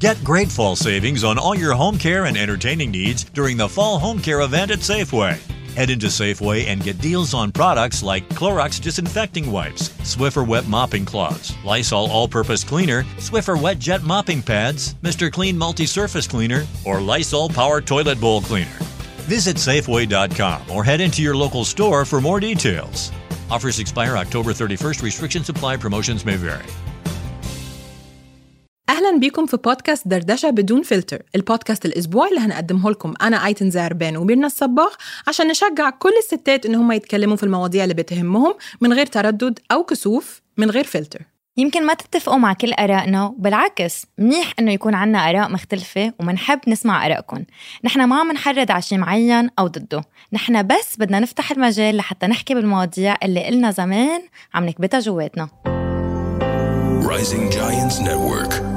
Get great fall savings on all your home care and entertaining needs during the fall home care event at Safeway. Head into Safeway and get deals on products like Clorox disinfecting wipes, Swiffer wet mopping cloths, Lysol all-purpose cleaner, Swiffer wet jet mopping pads, Mr. Clean multi-surface cleaner, or Lysol power toilet bowl cleaner. Visit Safeway.com or head into your local store for more details. Offers expire October 31st. Restrictions apply. Promotions may vary. أهلا بيكم في بودكاست دردشة بدون filter ال podcast الأسبوعي اللي هنقدمه لكم. أنا آيتن زعربان وميرنا الصباغ عشان نشجع كل الستات إن هم يتكلموا في المواضيع اللي بتهمهم من غير تردد أو كسوف من غير فلتر. يمكن ما تتفقوا مع كل آرائنا بالعكس منيح إنه يكون عنا آراء مختلفة ومنحب نسمع آرائكم. نحن ما عم نحرض على شيء معين أو ضده. نحن بس بدنا نفتح المجال لحتى نحكي بالمواضيع اللي قلنا زمان عم نكبتها جواتنا. Rising Giants Network.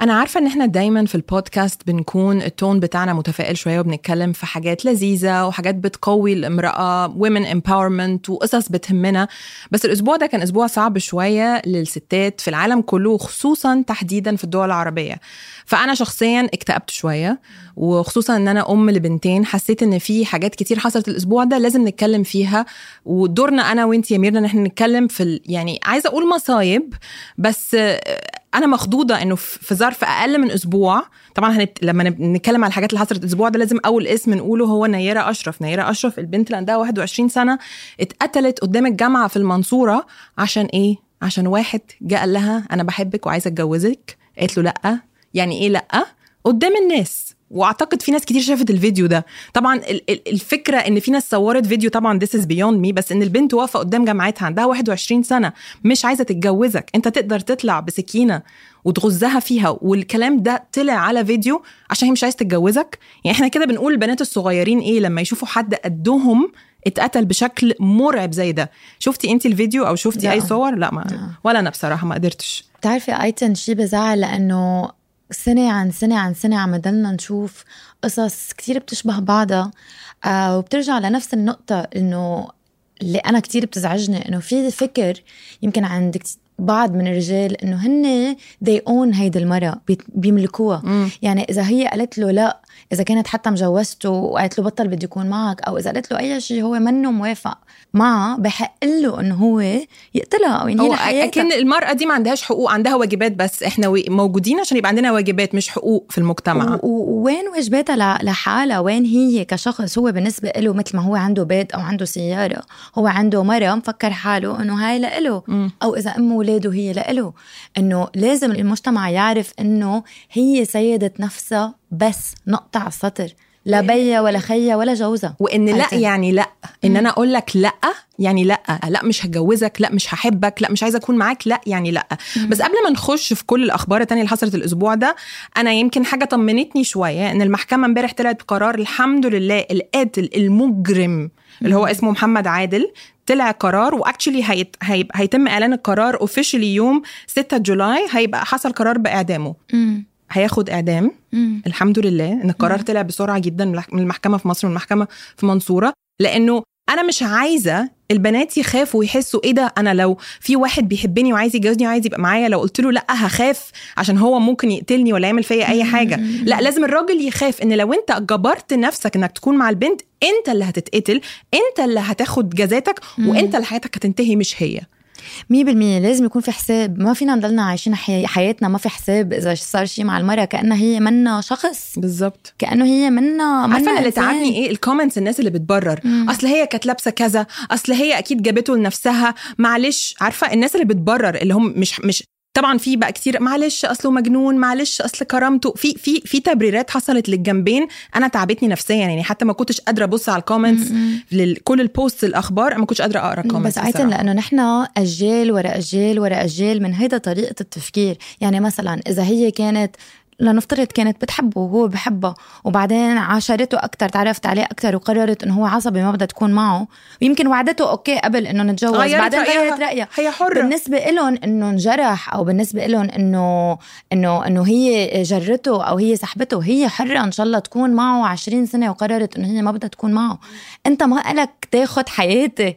أنا عارفة إن إحنا دايما في البودكاست بنكون التون بتاعنا متفائل شوية وبنتكلم في حاجات لذيذة وحاجات بتقوي الامرأة women empowerment وقصص بتهمنا بس الأسبوع ده كان أسبوع صعب شوية للستات في العالم كله وخصوصا تحديدا في الدول العربية فأنا شخصيا اكتئبت شوية وخصوصا إن أنا أم لبنتين حسيت إن في حاجات كتير حصلت الأسبوع ده لازم نتكلم فيها ودورنا أنا وانت يا ميرنا إن إحنا نتكلم في. يعني عايزة أقول مصايب بس أنا مخضوضة إنه في ظرف أقل من أسبوع. طبعا هنت... لما نتكلم على الحاجات اللي حصلت الأسبوع ده لازم أول اسم نقوله هو نيره أشرف. نيره أشرف البنت اللي عندها 21 سنة اتقتلت قدام الجامعة في المنصورة عشان إيه؟ عشان واحد جه قال لها أنا بحبك وعايزة أتجوزك. قالت له لأ. يعني إيه لأ؟ قدام الناس. واعتقد في ناس كتير شافت الفيديو ده. طبعا ال- ال- الفكرة إن في ناس صورت فيديو طبعا this is beyond me بس إن البنت واقفة قدام جامعتها عندها 21 سنة مش عايزة تتجوزك. أنت تقدر تطلع بسكينة وتغزها فيها والكلام ده طلع على فيديو عشان هي مش عايزة تتجوزك. يعني إحنا كده بنقول البنات الصغيرين إيه لما يشوفوا حد قدهم اتقتل بشكل مرعب زي ده. شفتي انت الفيديو أو شفتي لا. اي صور؟ لا ما ولا أنا بصراحة ما قدرتش. بتعرفي أيتن شي بزعل لأنه سنة عن سنة عن سنة عم ضلنا نشوف قصص كتير بتشبه بعضها آه وبترجع لنفس النقطة إنه اللي أنا كتير بتزعجني إنه في فكر يمكن عند بعض من الرجال إنه هن they own هيدي المرأة بيملكوها مم. يعني إذا هي قالت له لأ إذا كانت حتى مجوزته وقالت له بطل بدي يكون معك أو إذا قالت له أي شيء هو منه موافق معها بحق له إنه هو يقتلها أو ينهي حياتها. أكن المرأة دي ما عندهاش حقوق عندها واجبات بس إحنا موجودين عشان يبقى عندنا واجبات مش حقوق في المجتمع. و- و- وين واجباتها لحالها؟ وين هي كشخص هو بالنسبة له مثل ما هو عنده بيت أو عنده سيارة هو عنده مرة مفكر حاله إنه هاي لإله مم. أو إذا أم ولاده هي لإله. إنه لازم المجتمع يعرف إنه هي سيدة نفسها بس نقطة على السطر. لا بيا ولا خيا ولا جوزها وإن لا؟ يعني لا. إن أنا أقول لك لا يعني لا. لا مش هتجوزك لا مش هحبك لا مش عايزة أكون معاك لا يعني لا. بس قبل ما نخش في كل الأخبار التانية اللي حصلت الأسبوع ده أنا يمكن حاجة طمنتني شوية إن المحكمة امبارح طلعت قرار الحمد لله القاتل المجرم اللي هو اسمه محمد عادل طلع قرار و actually هيت... هيب... هيتم إعلان القرار officially يوم 6 July هيبقى حصل قرار بإعدامه. مم. هياخد إعدام. مم. الحمد لله إن القرار طلع بسرعة جدا من المحكمة في مصر والمحكمه في منصورة لأنه أنا مش عايزة البنات يخافوا ويحسوا إيه ده أنا لو في واحد بيحبني وعايز يتجوزني وعايز يبقى معايا لو قلت له لأ هخاف عشان هو ممكن يقتلني ولا يعمل فيا أي حاجة. لأ لازم الراجل يخاف إن لو أنت جبرت نفسك إنك تكون مع البنت أنت اللي هتتقتل أنت اللي هتاخد جزاتك وأنت اللي حياتك هتنتهي مش هي. مية بالمية. لازم يكون في حساب. ما فينا نضلنا عايشين حي... حياتنا ما في حساب إذا صار شيء مع المرأة. كأنها هي منا شخص. بالظبط. كأنه هي منا أنا اللي. تعبني إيه؟ ال comments الناس اللي بتبرر. مم. أصل هي كانت لابسة كذا. أصل هي أكيد جابته لنفسها. معلش عارفة الناس اللي بتبرر اللي هم مش مش طبعا في بقى كتير معلش أصله مجنون معلش أصل كرامته في في في تبريرات حصلت للجنبين. أنا تعبتني نفسيا يعني حتى ما كنتش قادرة أبص على ال comments لكل ال post الأخبار ما كنتش قادرة أقرأ ال comments بس عايزة لأنه نحن أجيال ورا أجيال ورا أجيال من هيدا طريقة التفكير. يعني مثلا إذا هي كانت لنفترض كانت بتحبه وهو بحبها وبعدين عاشرته أكثر تعرفت عليه أكثر وقررت إنه هو عصبي ما بدها تكون معه. ويمكن وعدته أوكي قبل إنه نتجوز غيرت بعدين. غيرت رأيها. هي حرة. بالنسبة لهم إنه انجرح أو بالنسبة لهم إنه إنه إنه هي جرته أو هي سحبته هي حرة إن شاء الله تكون معه 20 سنة وقررت إنه هي ما بدها تكون معه. أنت ما لك تاخد حياتي.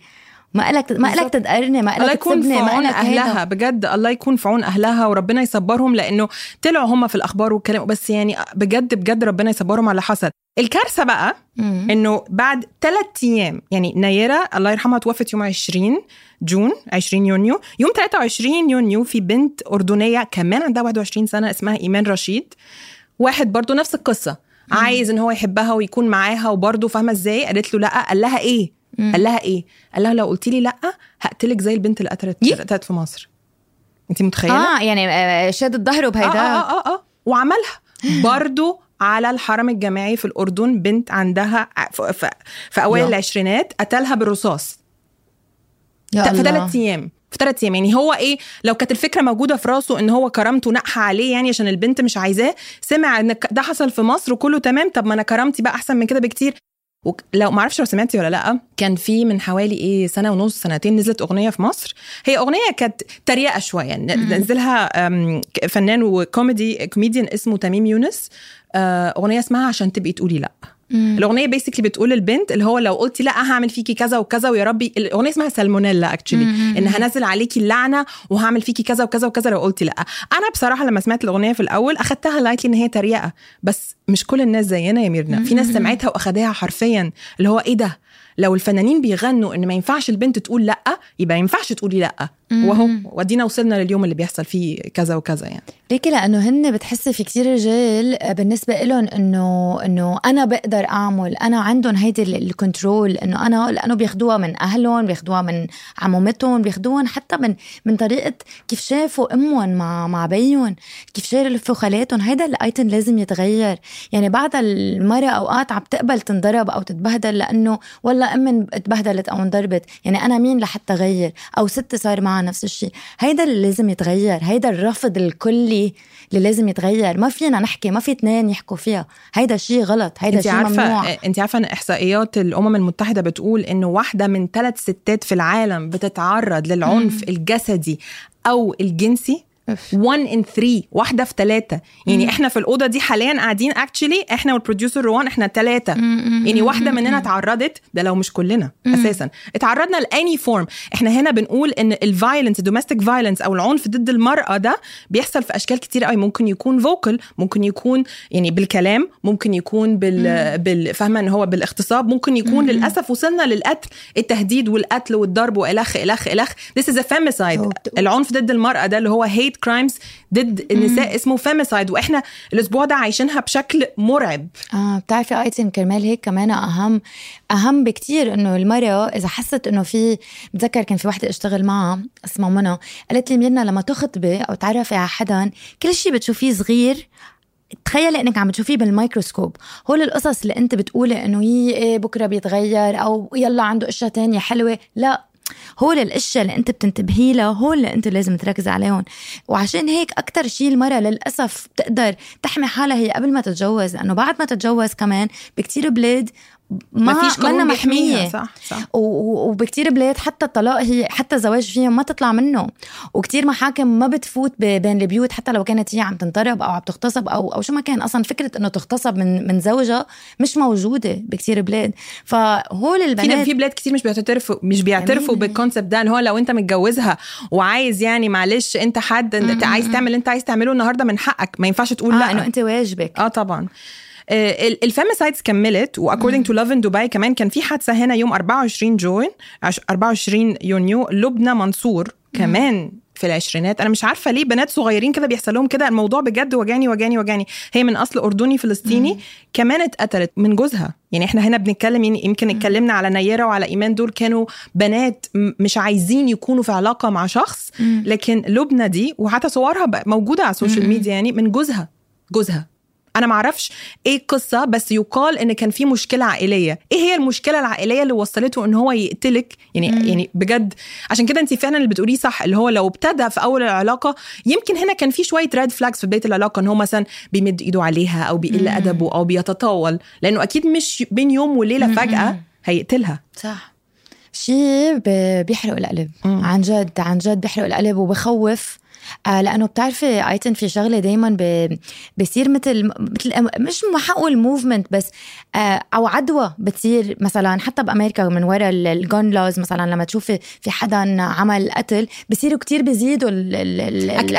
ما لك ما لك تدقرني ما الله لك يكون في عون أهلها بجد الله يكون في عون أهلها وربنا يصبرهم لأنه طلعوا هم في الأخبار والكلام بس يعني بجد بجد ربنا يصبرهم على اللي حصل الكارثة بقى. إنه بعد ثلاث أيام يعني نيرة الله يرحمها توفت يوم 20 جون 20 يونيو يوم 23 يونيو في بنت أردنية كمان عندها 21 سنة اسمها إيمان رشيد واحد برضو نفس القصة عايز إن هو يحبها ويكون معاها وبرضه فاهمة إزاي؟ قالت له لأ قال لها إيه؟ قال لها إيه؟ قال لها لو قلت لي لأ هقتلك زي البنت اللي قتلت. قتلت في مصر. انت متخيلة؟ آه يعني آه، شادت ظهره آه بهيدا آه آه, آه. وعملها. برضو على الحرم الجامعي في الأردن بنت عندها في أوائل يا. العشرينات قتلها بالرصاص. في. ثلاث أيام. في ثلاث أيام. يعني هو إيه لو كانت الفكرة موجودة في راسه إن هو كرامته ناقحة عليه يعني عشان البنت مش عايزاه سمع إن ك- ده حصل في مصر وكله تمام طب ما أنا كرامتي بقى أحسن من كده بكتير. وك- لو ما أعرفش لو سمعتي ولا لأ كان في من حوالي إيه سنة ونص سنتين نزلت أغنية في مصر. هي أغنية كانت تريقة شوية نزلها فنان وكوميدي كوميديان اسمه تميم يونس. آه، أغنية اسمها عشان تبقي تقولي لأ. مم. الأغنية basically بتقول للبنت اللي هو لو قلتي لا هعمل فيكي كذا وكذا ويا ربي الأغنية اسمها سالمونيلا actually. إن هنزل عليكي اللعنه وهعمل فيكي كذا وكذا وكذا لو قلتي لا. أنا بصراحة لما سمعت الأغنية في الأول أخدتها lightly إن هي تريقة بس مش كل الناس زينا يا ميرنا. في ناس سمعتها وأخداها حرفيا اللي هو إيه ده؟ لو الفنانين بيغنوا إن ما ينفعش البنت تقول لأ يبقى ما ينفعش تقولي لأ. وهو ودينا وصلنا لليوم اللي بيحصل فيه كذا وكذا يعني. ليكي لأنه هن بتحسي في كتير رجال بالنسبة لهم إنه إنه أنا بقدر أعمل أنا عندهم هيدي ال- الكنترول إنه أنا لأنه بياخدوها من أهلهم بياخدوها من عمومتهم بياخدوهم حتى من من طريقة كيف شافوا أمهم مع مع بيهم كيف شافوا خالاتهم هيدا الايتم لازم يتغير. يعني بعد المرة أوقات عم تقبل تنضرب أو تتبهدل لأنه والله امي تبهدلت أو انضربت. يعني أنا مين لحتى غير أو ست صار معها نفس الشيء. هيدا اللي لازم يتغير هيدا الرفض الكلي اللي لازم يتغير. ما فينا نحكي ما في اثنين يحكوا فيها. هيدا شيء غلط هيدا شيء ممنوع. انت عارفة إن إحصائيات الأمم المتحدة بتقول إنه واحدة من ثلاث ستات في العالم بتتعرض للعنف الجسدي أو الجنسي. 1 in 3 واحدة في ثلاثة يعني إحنا في الأوضة دي حاليا قاعدين actually إحنا وال producer روان إحنا ثلاثة يعني واحدة مننا اتعرضت ده لو مش كلنا أساسا. اتعرضنا ل any form إحنا هنا بنقول إن ال violence ال domestic violence أو العنف ضد المرأة ده بيحصل في أشكال كتير قوي. ممكن يكون vocal ممكن يكون يعني بالكلام ممكن يكون بال, بال... فاهمة إن هو بالاغتصاب ممكن يكون للأسف وصلنا للقتل التهديد والقتل والضرب وإلخ إلخ إلخ. This is a femicide. العنف ضد المرأة ده اللي هو hate crimes ضد النساء اسمه femicide وإحنا الأسبوع ده عايشينها بشكل مرعب. آه بتعرفي ايتن كرمال هيك كمان أهم أهم بكتير إنه المراه إذا حست إنه في بتذكر كان في وحده اشتغل معها اسمها منى قالت لي ميرنا لما تخطبي أو تعرفي على حدا كل شيء بتشوفيه صغير تخيلي إنك عم تشوفيه بالميكروسكوب. هول القصص اللي أنت بتقولي إنه هي إيه بكرة بيتغير أو يلا عنده أشياء تانية حلوة لا هول الأشياء اللي أنت بتنتبهي لها هول اللي أنت لازم تركزي عليهم. وعشان هيك أكتر شيء المرأة للأسف بتقدر تحمي حالها هي قبل ما تتجوز لأنه بعد ما تتجوز كمان بكتير بلاد ما فيش قانون محمية. صح صح. وبكتير بلاد حتى الطلاق هي حتى الزواج فيهم ما تطلع منه. وكتير محاكم ما بتفوت بين البيوت حتى لو كانت هي عم تنضرب أو عم تغتصب أو أو شو ما كان. أصلا فكرة إنه تغتصب من من زوجها مش موجودة بكتير بلاد. فهول البنات في بلاد كتير مش بيعترفوا مش بيعترفوا. بالكونسبت ده اللي هو لو أنت متجوزها وعايز يعني معلش أنت حد أنت عايز تعمل أنت عايز تعمله النهارده من حقك ما ينفعش تقول آه لأ. إنه أنت واجبك. آه طبعا. الفيميسايدز كملت واكوردنج تو لاف ان دبي كمان كان في حادثة هنا يوم 24 جون عش- 24 يونيو لبنى منصور كمان في العشرينات. أنا مش عارفة ليه بنات صغيرين كده بيحصل لهم كده الموضوع بجد وجاني وجاني وجاني. هي من أصل أردني فلسطيني كمان اتقتلت من جوزها. يعني إحنا هنا بنتكلم يعني يمكن اتكلمنا على نيرة وعلى إيمان دول كانوا بنات مش عايزين يكونوا في علاقة مع شخص لكن لبنى دي وحتى صورها موجودة على ال social media يعني من جوزها جوزها. أنا معرفش إيه القصة بس يقال إن كان في مشكلة عائلية. إيه هي المشكلة العائلية اللي وصلته إن هو يقتلك؟ يعني مم. يعني بجد عشان كده انت فعلا اللي بتقوليه صح اللي هو لو ابتدى في أول العلاقة يمكن هنا كان في شوية red flags في بداية العلاقة إن هو مثلا بيمد إيده عليها أو بيقل أدبه أو بيتطاول لأنه أكيد مش بين يوم وليلة فجأة هيقتلها. صح. شيء بيحرق القلب. مم. عن جد عن جد بيحرق القلب وبخوف. آه لأنه بتعرفي آيتن في شغلة دائما بصير مثل مثل مش ما حقول movement بس آه أو عدوى بتصير مثلا حتى بأمريكا من وراء ال gun laws مثلا لما تشوفي في حدا عمل قتل بصيروا كتير بيزيدوا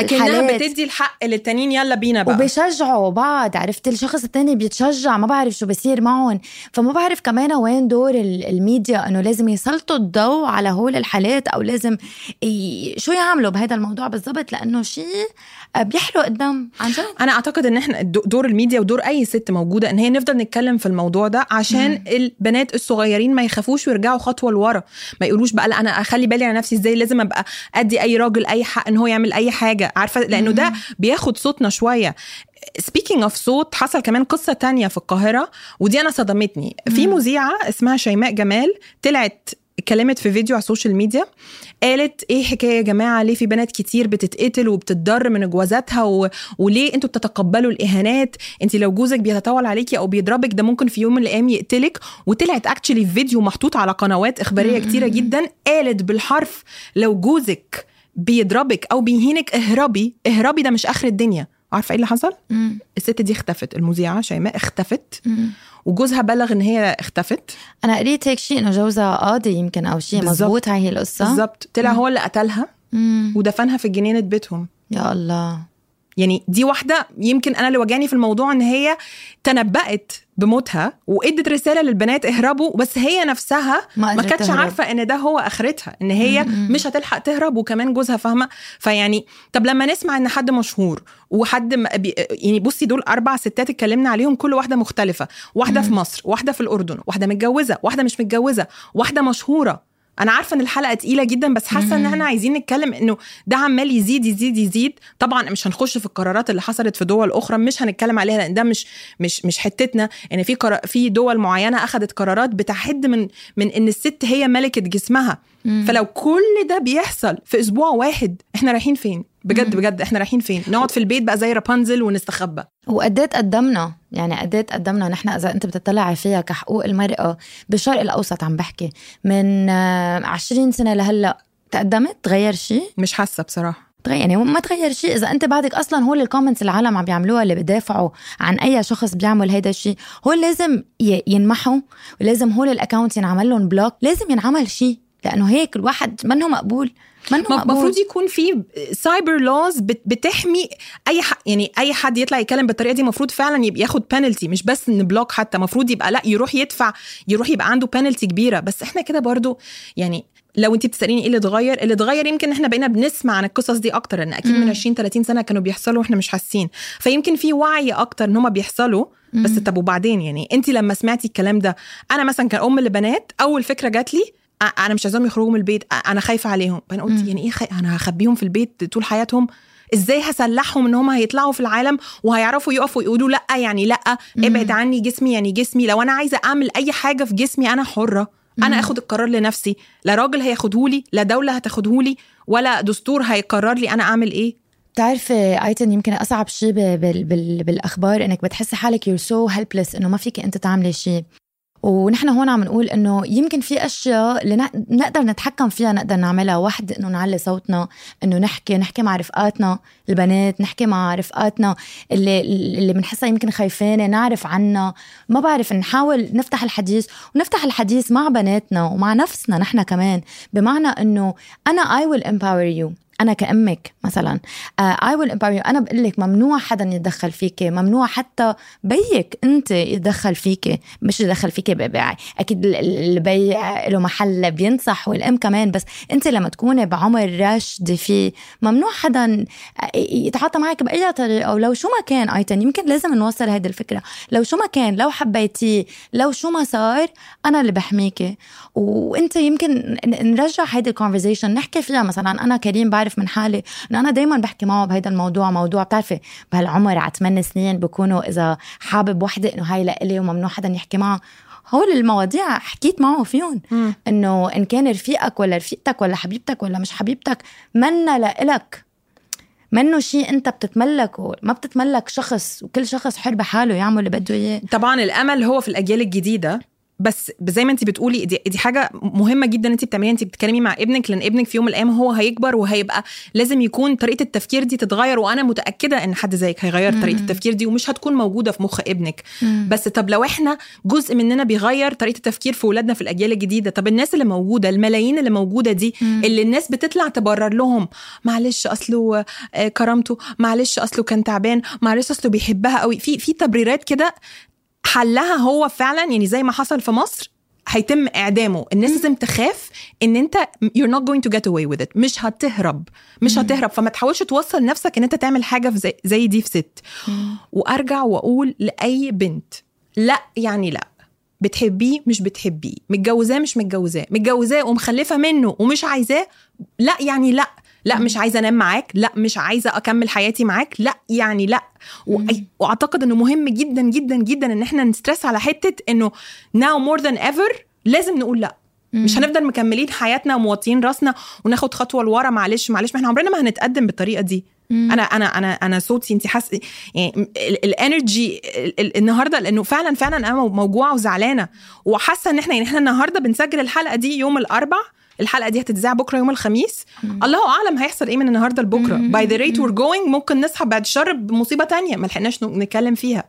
أكنها بتدي الحق للتانيين يلا بينا بقى. وبيشجعوا بعض عرفت؟ الشخص التاني بيتشجع ما بعرف شو بصير معهم. فما بعرف كمان وين دور الميديا إنه لازم يسلطوا الضوء على هول الحالات أو لازم شو يعملوا بهذا الموضوع بالضبط. لأنه شيء بيحرق الدم عن جد. أنا أعتقد إن إحنا دور الميديا ودور أي ست موجودة إن هي نفضل نتكلم في الموضوع ده عشان مم. البنات الصغيرين ما يخافوش ويرجعوا خطوة لورا. ما يقولوش بقى لا أنا أخلي بالي على نفسي إزاي لازم أبقى أدي أي راجل أي حق إن هو يعمل أي حاجة. عارفة؟ لأنه ده بياخد صوتنا شوية. speaking of صوت حصل كمان قصة تانية في القاهرة ودي أنا صدمتني. في مذيعة اسمها شيماء جمال طلعت اتكلمت في فيديو على ال social media قالت إيه حكاية يا جماعة ليه في بنات كتير بتتقتل وبتتضر من جوازاتها و... وليه أنتوا بتتقبلوا الإهانات؟ انت لو جوزك بيتطاول عليكي أو بيضربك ده ممكن في يوم من الأيام يقتلك. وطلعت اكشلي فيديو محطوط على قنوات إخبارية كتيرة جدا قالت بالحرف لو جوزك بيضربك أو بيهينك اهربي اهربي ده مش آخر الدنيا. عارفة إيه اللي حصل؟ مم. الست دي اختفت المذيعة شيماء اختفت. مم. وجوزها بلغ إن هي اختفت. أنا قريت هيك شيء إنه جوزها قاضي يمكن أو شيء مزبوط هاي القصة. بالضبط. طلع هو اللي قتلها مم. ودفنها في جنينة بيتهم. يا الله. يعني دي واحدة يمكن أنا اللي وجعني في الموضوع إن هي تنبأت بموتها وإدت رسالة للبنات اهربوا بس هي نفسها ما, ما كانتش عارفة إن ده هو آخرتها إن هي م-م. مش هتلحق تهرب وكمان جوزها فاهمة فيعني طب لما نسمع إن حد مشهور وحد بي يعني بصي دول أربع ستات اتكلمنا عليهم كل واحدة مختلفة واحدة م-م. في مصر واحدة في الأردن واحدة متجوزة واحدة مش متجوزة واحدة مشهورة أنا عارفة إن الحلقة تقيلة جدا بس حاسة إن إحنا عايزين نتكلم إنه ده عمال يزيد يزيد يزيد. طبعا مش هنخش في القرارات اللي حصلت في دول أخرى مش هنتكلم عليها لأن ده مش مش مش حتتنا. ان يعني في في دول معينة اخذت قرارات بتحد من من إن الست هي ملكه جسمها. مم. فلو كل ده بيحصل في أسبوع واحد إحنا رايحين فين؟ بجد بجد إحنا رايحين فين؟ نقعد في البيت بقى زي رابنزل ونستخبى. وقد قدمنا يعني قد قدمنا نحن إذا أنت بتطلعي فيها كحقوق المرأة بالشرق الأوسط عم بحكي من 20 سنة لهلأ تقدمت؟ تغير شيء؟ مش حاسة بصراحة. تغير يعني ما تغير شيء. إذا أنت بعدك أصلا هول ال comments العالم عم بيعملوها اللي بدافعوا عن أي شخص بيعمل هيدا الشيء هول لازم ينمحوا ولازم هول ال account ينعمل لهم block لازم ينعمل شيء. لأنه هيك الواحد منه مقبول المفروض يكون في cyber laws بتحمي أي حد يعني أي حد يطلع يتكلم بالطريقة دي المفروض فعلا يبقى ياخد بنالتي مش بس إن block حتى المفروض يبقى لأ يروح يدفع يروح يبقى عنده بنالتي كبيرة. بس إحنا كده برضو يعني لو انت بتسأليني إيه اللي اتغير اللي اتغير يمكن إحنا بقينا بنسمع عن القصص دي أكتر لأن أكيد من 20 30 سنة كانوا بيحصلوا وإحنا مش حاسين. فيمكن في وعي أكتر إن هم بيحصلوا. بس طب وبعدين يعني انت لما سمعتي الكلام ده أنا مثلا كأم لبنات أول فكرة جات لي أنا مش عايزاهم يخرجوا من البيت أنا خايفة عليهم. فأنا قلت يعني إيه خي... أنا هخبيهم في البيت طول حياتهم؟ إزاي هسلحهم إن هم هيطلعوا في العالم وهيعرفوا يقفوا يقولوا لأ؟ يعني لأ. ابعد عني جسمي يعني جسمي. لو أنا عايزة أعمل أي حاجة في جسمي أنا حرة. أنا آخد القرار لنفسي. لا راجل هياخدهولي لا دولة هتاخدهولي ولا دستور هيقرر لي أنا أعمل إيه. بتعرفي آيتن يمكن أصعب شيء بال بال بالأخبار إنك بتحسي حالك you're so helpless إنه ما فيك أنت تعملي شيء. ونحن هون عم نقول إنه يمكن في أشياء اللي نقدر نتحكم فيها نقدر نعملها. واحد إنه نعلي صوتنا إنه نحكي نحكي مع رفقاتنا البنات نحكي مع رفقاتنا اللي اللي بنحسها يمكن خايفانه نعرف عنا ما بعرف نحاول نفتح الحديث ونفتح الحديث مع بناتنا ومع نفسنا نحن كمان بمعنى إنه أنا I will empower you. أنا كأمك مثلا. I will empower أنا بقول لك ممنوع حدا يتدخل فيك ممنوع حتى بيك أنت يتدخل فيك مش يتدخل فيك ببيع أكيد البي له محل بينصح والأم كمان بس أنت لما تكوني بعمر راشد فيه ممنوع حدا يتعاطى معك بأي طريقة. ولو شو ما كان ايتن يمكن لازم نوصل هذه الفكرة. لو شو ما كان لو حبيتيه لو شو ما صار أنا اللي بحميكي. وأنت يمكن نرجع هيدي ال conversation نحكي فيها. مثلا أنا كريم بعرف من حالي إنه أنا دائما بحكي معه بهيدا الموضوع موضوع بتعرفي بهالعمر على 8 سنين بكونوا إذا حابب وحدة إنه هاي لإلي وممنوع حدا يحكي معه. هول المواضيع حكيت معه فيهم إنه إن كان رفيقك ولا رفيقتك ولا حبيبتك ولا مش حبيبتك منا لإلك. منه شيء أنت بتتملكه ما بتتملك شخص وكل شخص حر بحاله يعمل اللي بده إياه. طبعا الأمل هو في الأجيال الجديدة. بس زي ما انت بتقولي دي, دي حاجة مهمة جدا انت بتعمليها انت بتتكلمي مع ابنك لأن ابنك في يوم من الأيام هو هيكبر وهيبقى لازم يكون طريقة التفكير دي تتغير وأنا متأكدة إن حد زيك هيغير طريقة التفكير دي ومش هتكون موجودة في مخ ابنك. بس طب لو إحنا جزء مننا بيغير طريقة التفكير في ولادنا في الأجيال الجديدة طب الناس اللي موجودة الملايين اللي موجودة دي اللي الناس بتطلع تبرر لهم معلش أصله آه، كرامته معلش أصله كان تعبان معلش أصله بيحبها قوي في في تبريرات كده حلها هو فعلا يعني زي ما حصل في مصر هيتم إعدامه. الناس لازم تخاف إن أنت you're not going to get away with it. مش هتهرب. مش هتهرب. فما تحاولش توصل نفسك إن أنت تعمل حاجة في زي, زي دي في ست. وأرجع وأقول لأي بنت لأ يعني لأ. بتحبيه مش بتحبيه. متجوزاه مش متجوزاه. متجوزاه ومخلفة منه ومش عايزاه لأ يعني لأ. لا مش عايزة أنام معاك لا مش عايزة أكمل حياتي معاك لا يعني لا. وأعتقد إنه مهم جدا جدا جدا إن إحنا نسترس على حتة إنه now more than ever لازم نقول لا. مش هنفضل مكملين حياتنا وموطيين راسنا وناخد خطوة لورا معلش معلش ما إحنا عمرنا ما هنتقدم بالطريقة دي. أنا أنا أنا أنا صوتي انت حاسة يعني ال- ال energy ال- ال- النهارده لأنه فعلا فعلا أنا موجوعة وزعلانة. وحاسة إن إحنا يعني إحنا النهارده بنسجل الحلقة دي يوم الأربع الحلقة دي هتتذاع بكرة يوم الخميس. الله أعلم هيحصل إيه من النهارده لبكرة. by the rate we're going ممكن نصحى بعد الشر بمصيبه تانية ما لحقناش نتكلم فيها.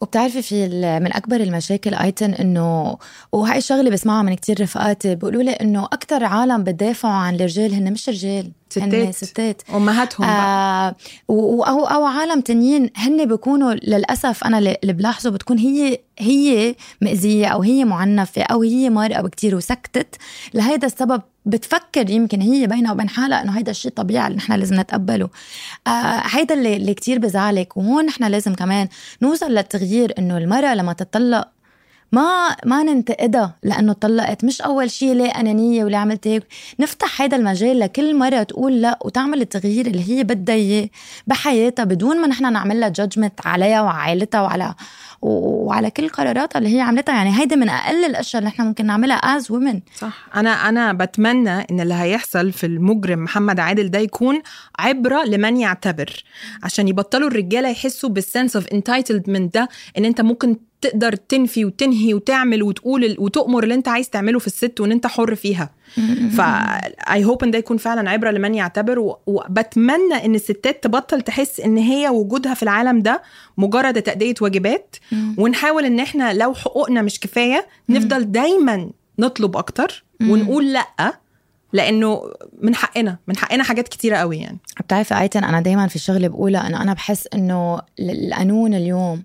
وبتعرفي في من أكبر المشاكل ايتن انه وهي الشغلة بسمعها من كتير رفقاتي بيقولوا لي إنه أكثر عالم بتدافعوا عن الرجال هن مش رجال هن ستات. ستات أمهاتهم. آه أو أو عالم تانيين هن بيكونوا للأسف أنا اللي اللي بلاحظه بتكون هي هي مأذية أو هي معنفة أو هي مارقه بكتير وسكتت لهيدا السبب بتفكر يمكن هي بينها وبين حالها إنه هيدا الشيء طبيعي اللي نحن لازم نتقبله. آه هيدا اللي, اللي كتير بزعلك. وهون نحن لازم كمان نوصل للتغيير إنه المرأة لما تطلق ما ما ننتقدها لأنه طلقت مش أول شيء ليه أنانية ولا عملت هيك. نفتح هذا المجال لكل مره تقول لا وتعمل التغيير اللي هي بدها إياه بحياتها بدون ما نحن نعمل لها judgment عليها وعلى عائلتها وعلى وعلى كل قراراتها اللي هي عملتها. يعني هيدا من أقل الأشياء اللي نحن ممكن نعملها as women صح. أنا أنا بتمنى إن اللي هيحصل في المجرم محمد عادل ده يكون عبرة لمن يعتبر عشان يبطلوا الرجالة يحسوا بال sense of entitlement ده إن أنت ممكن تقدر تنفي وتنهي وتعمل وتقول وتؤمر اللي أنت عايز تعمله في الست وإن أنت حر فيها. ف اي هوب إن ده يكون فعلا عبرة لمن يعتبر وبتمنى إن الستات تبطل تحس إن هي وجودها في العالم ده مجرد تأدية واجبات ونحاول إن إحنا لو حقوقنا مش كفاية نفضل دايما نطلب أكتر ونقول لأ لأنه من حقنا من حقنا حاجات كتيرة قوي يعني. بتعرفي آيتن أنا دايما في شغله بقولها إنه أنا بحس إنه القانون اليوم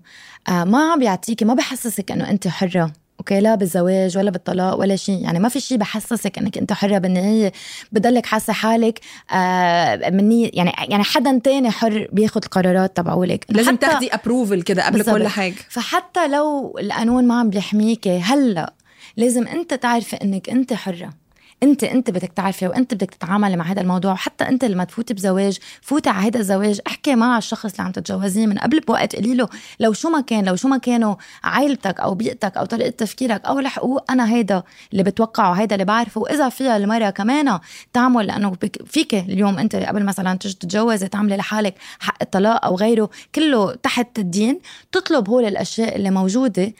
آه، ما عم بيعطيكي ما بحسسك إنه أنت حرة. okay لا بالزواج ولا بالطلاق ولا شيء. يعني ما في شيء بحسسك إنك أنت حرة بالنهاية. بضلك حاسة حالك آه مني يعني يعني حدا تاني حر بياخد القرارات تبعولك. لازم تاخدي approval كده قبل. كل حاجة. فحتى لو القانون ما عم بيحميكي هلأ لازم أنت تعرفي إنك أنت حرة. انت انت بدك تعرفي وانت بدك تتعاملي مع هذا الموضوع وحتى انت لما تفوتي بزواج فوتي على هذا الزواج احكي مع الشخص اللي عم تتجوزيه من قبل بوقت قولي له لو شو ما كان لو شو ما كانوا عائلتك أو بيئتك أو طريقة تفكيرك أو الحقوق أنا هيدا اللي بتوقعه هيدا اللي بعرفه وإذا فيها المراه كمان تعمل لأنه فيك اليوم أنت قبل مثلا تيجي تتجوزي تعملي لحالك حق الطلاق أو غيره كله تحت الدين تطلب هول الأشياء اللي موجودة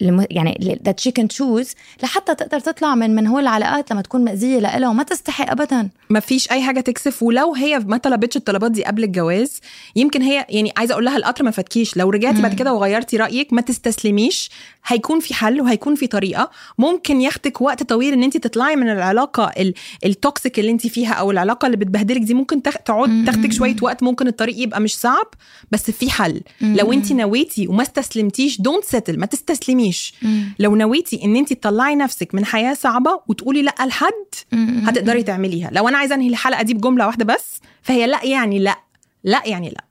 يعني that she can choose لحتى تقدر تطلع من من هول العلاقات لما تكون مأذية لإلها وما تستحي أبدا. ما فيش أي حاجة تكسف. ولو هي ما طلبتش الطلبات دي قبل الجواز يمكن هي يعني عايزة أقول لها القطر ما فاتكيش. لو رجعتي بعد كده وغيرتي رأيك ما تستسلميش. هيكون في حل وهيكون في طريقة. ممكن ياخدك وقت طويل إن انت تطلعي من العلاقة ال- ال toxic اللي انت فيها أو العلاقة اللي بتبهدلك دي. ممكن تقعد تاخدك شوية وقت. ممكن الطريق يبقى مش صعب بس في حل. لو انت نويتي وما استسلمتيش don't settle ما تستسلميش. لو نويتي إن انت تطلعي نفسك من حياة صعبة وتقولي لأ لحد هتقدري تعمليها. لو أنا عايزة أنهي الحلقة دي بجملة واحدة بس فهي لأ يعني لأ. لأ يعني لأ.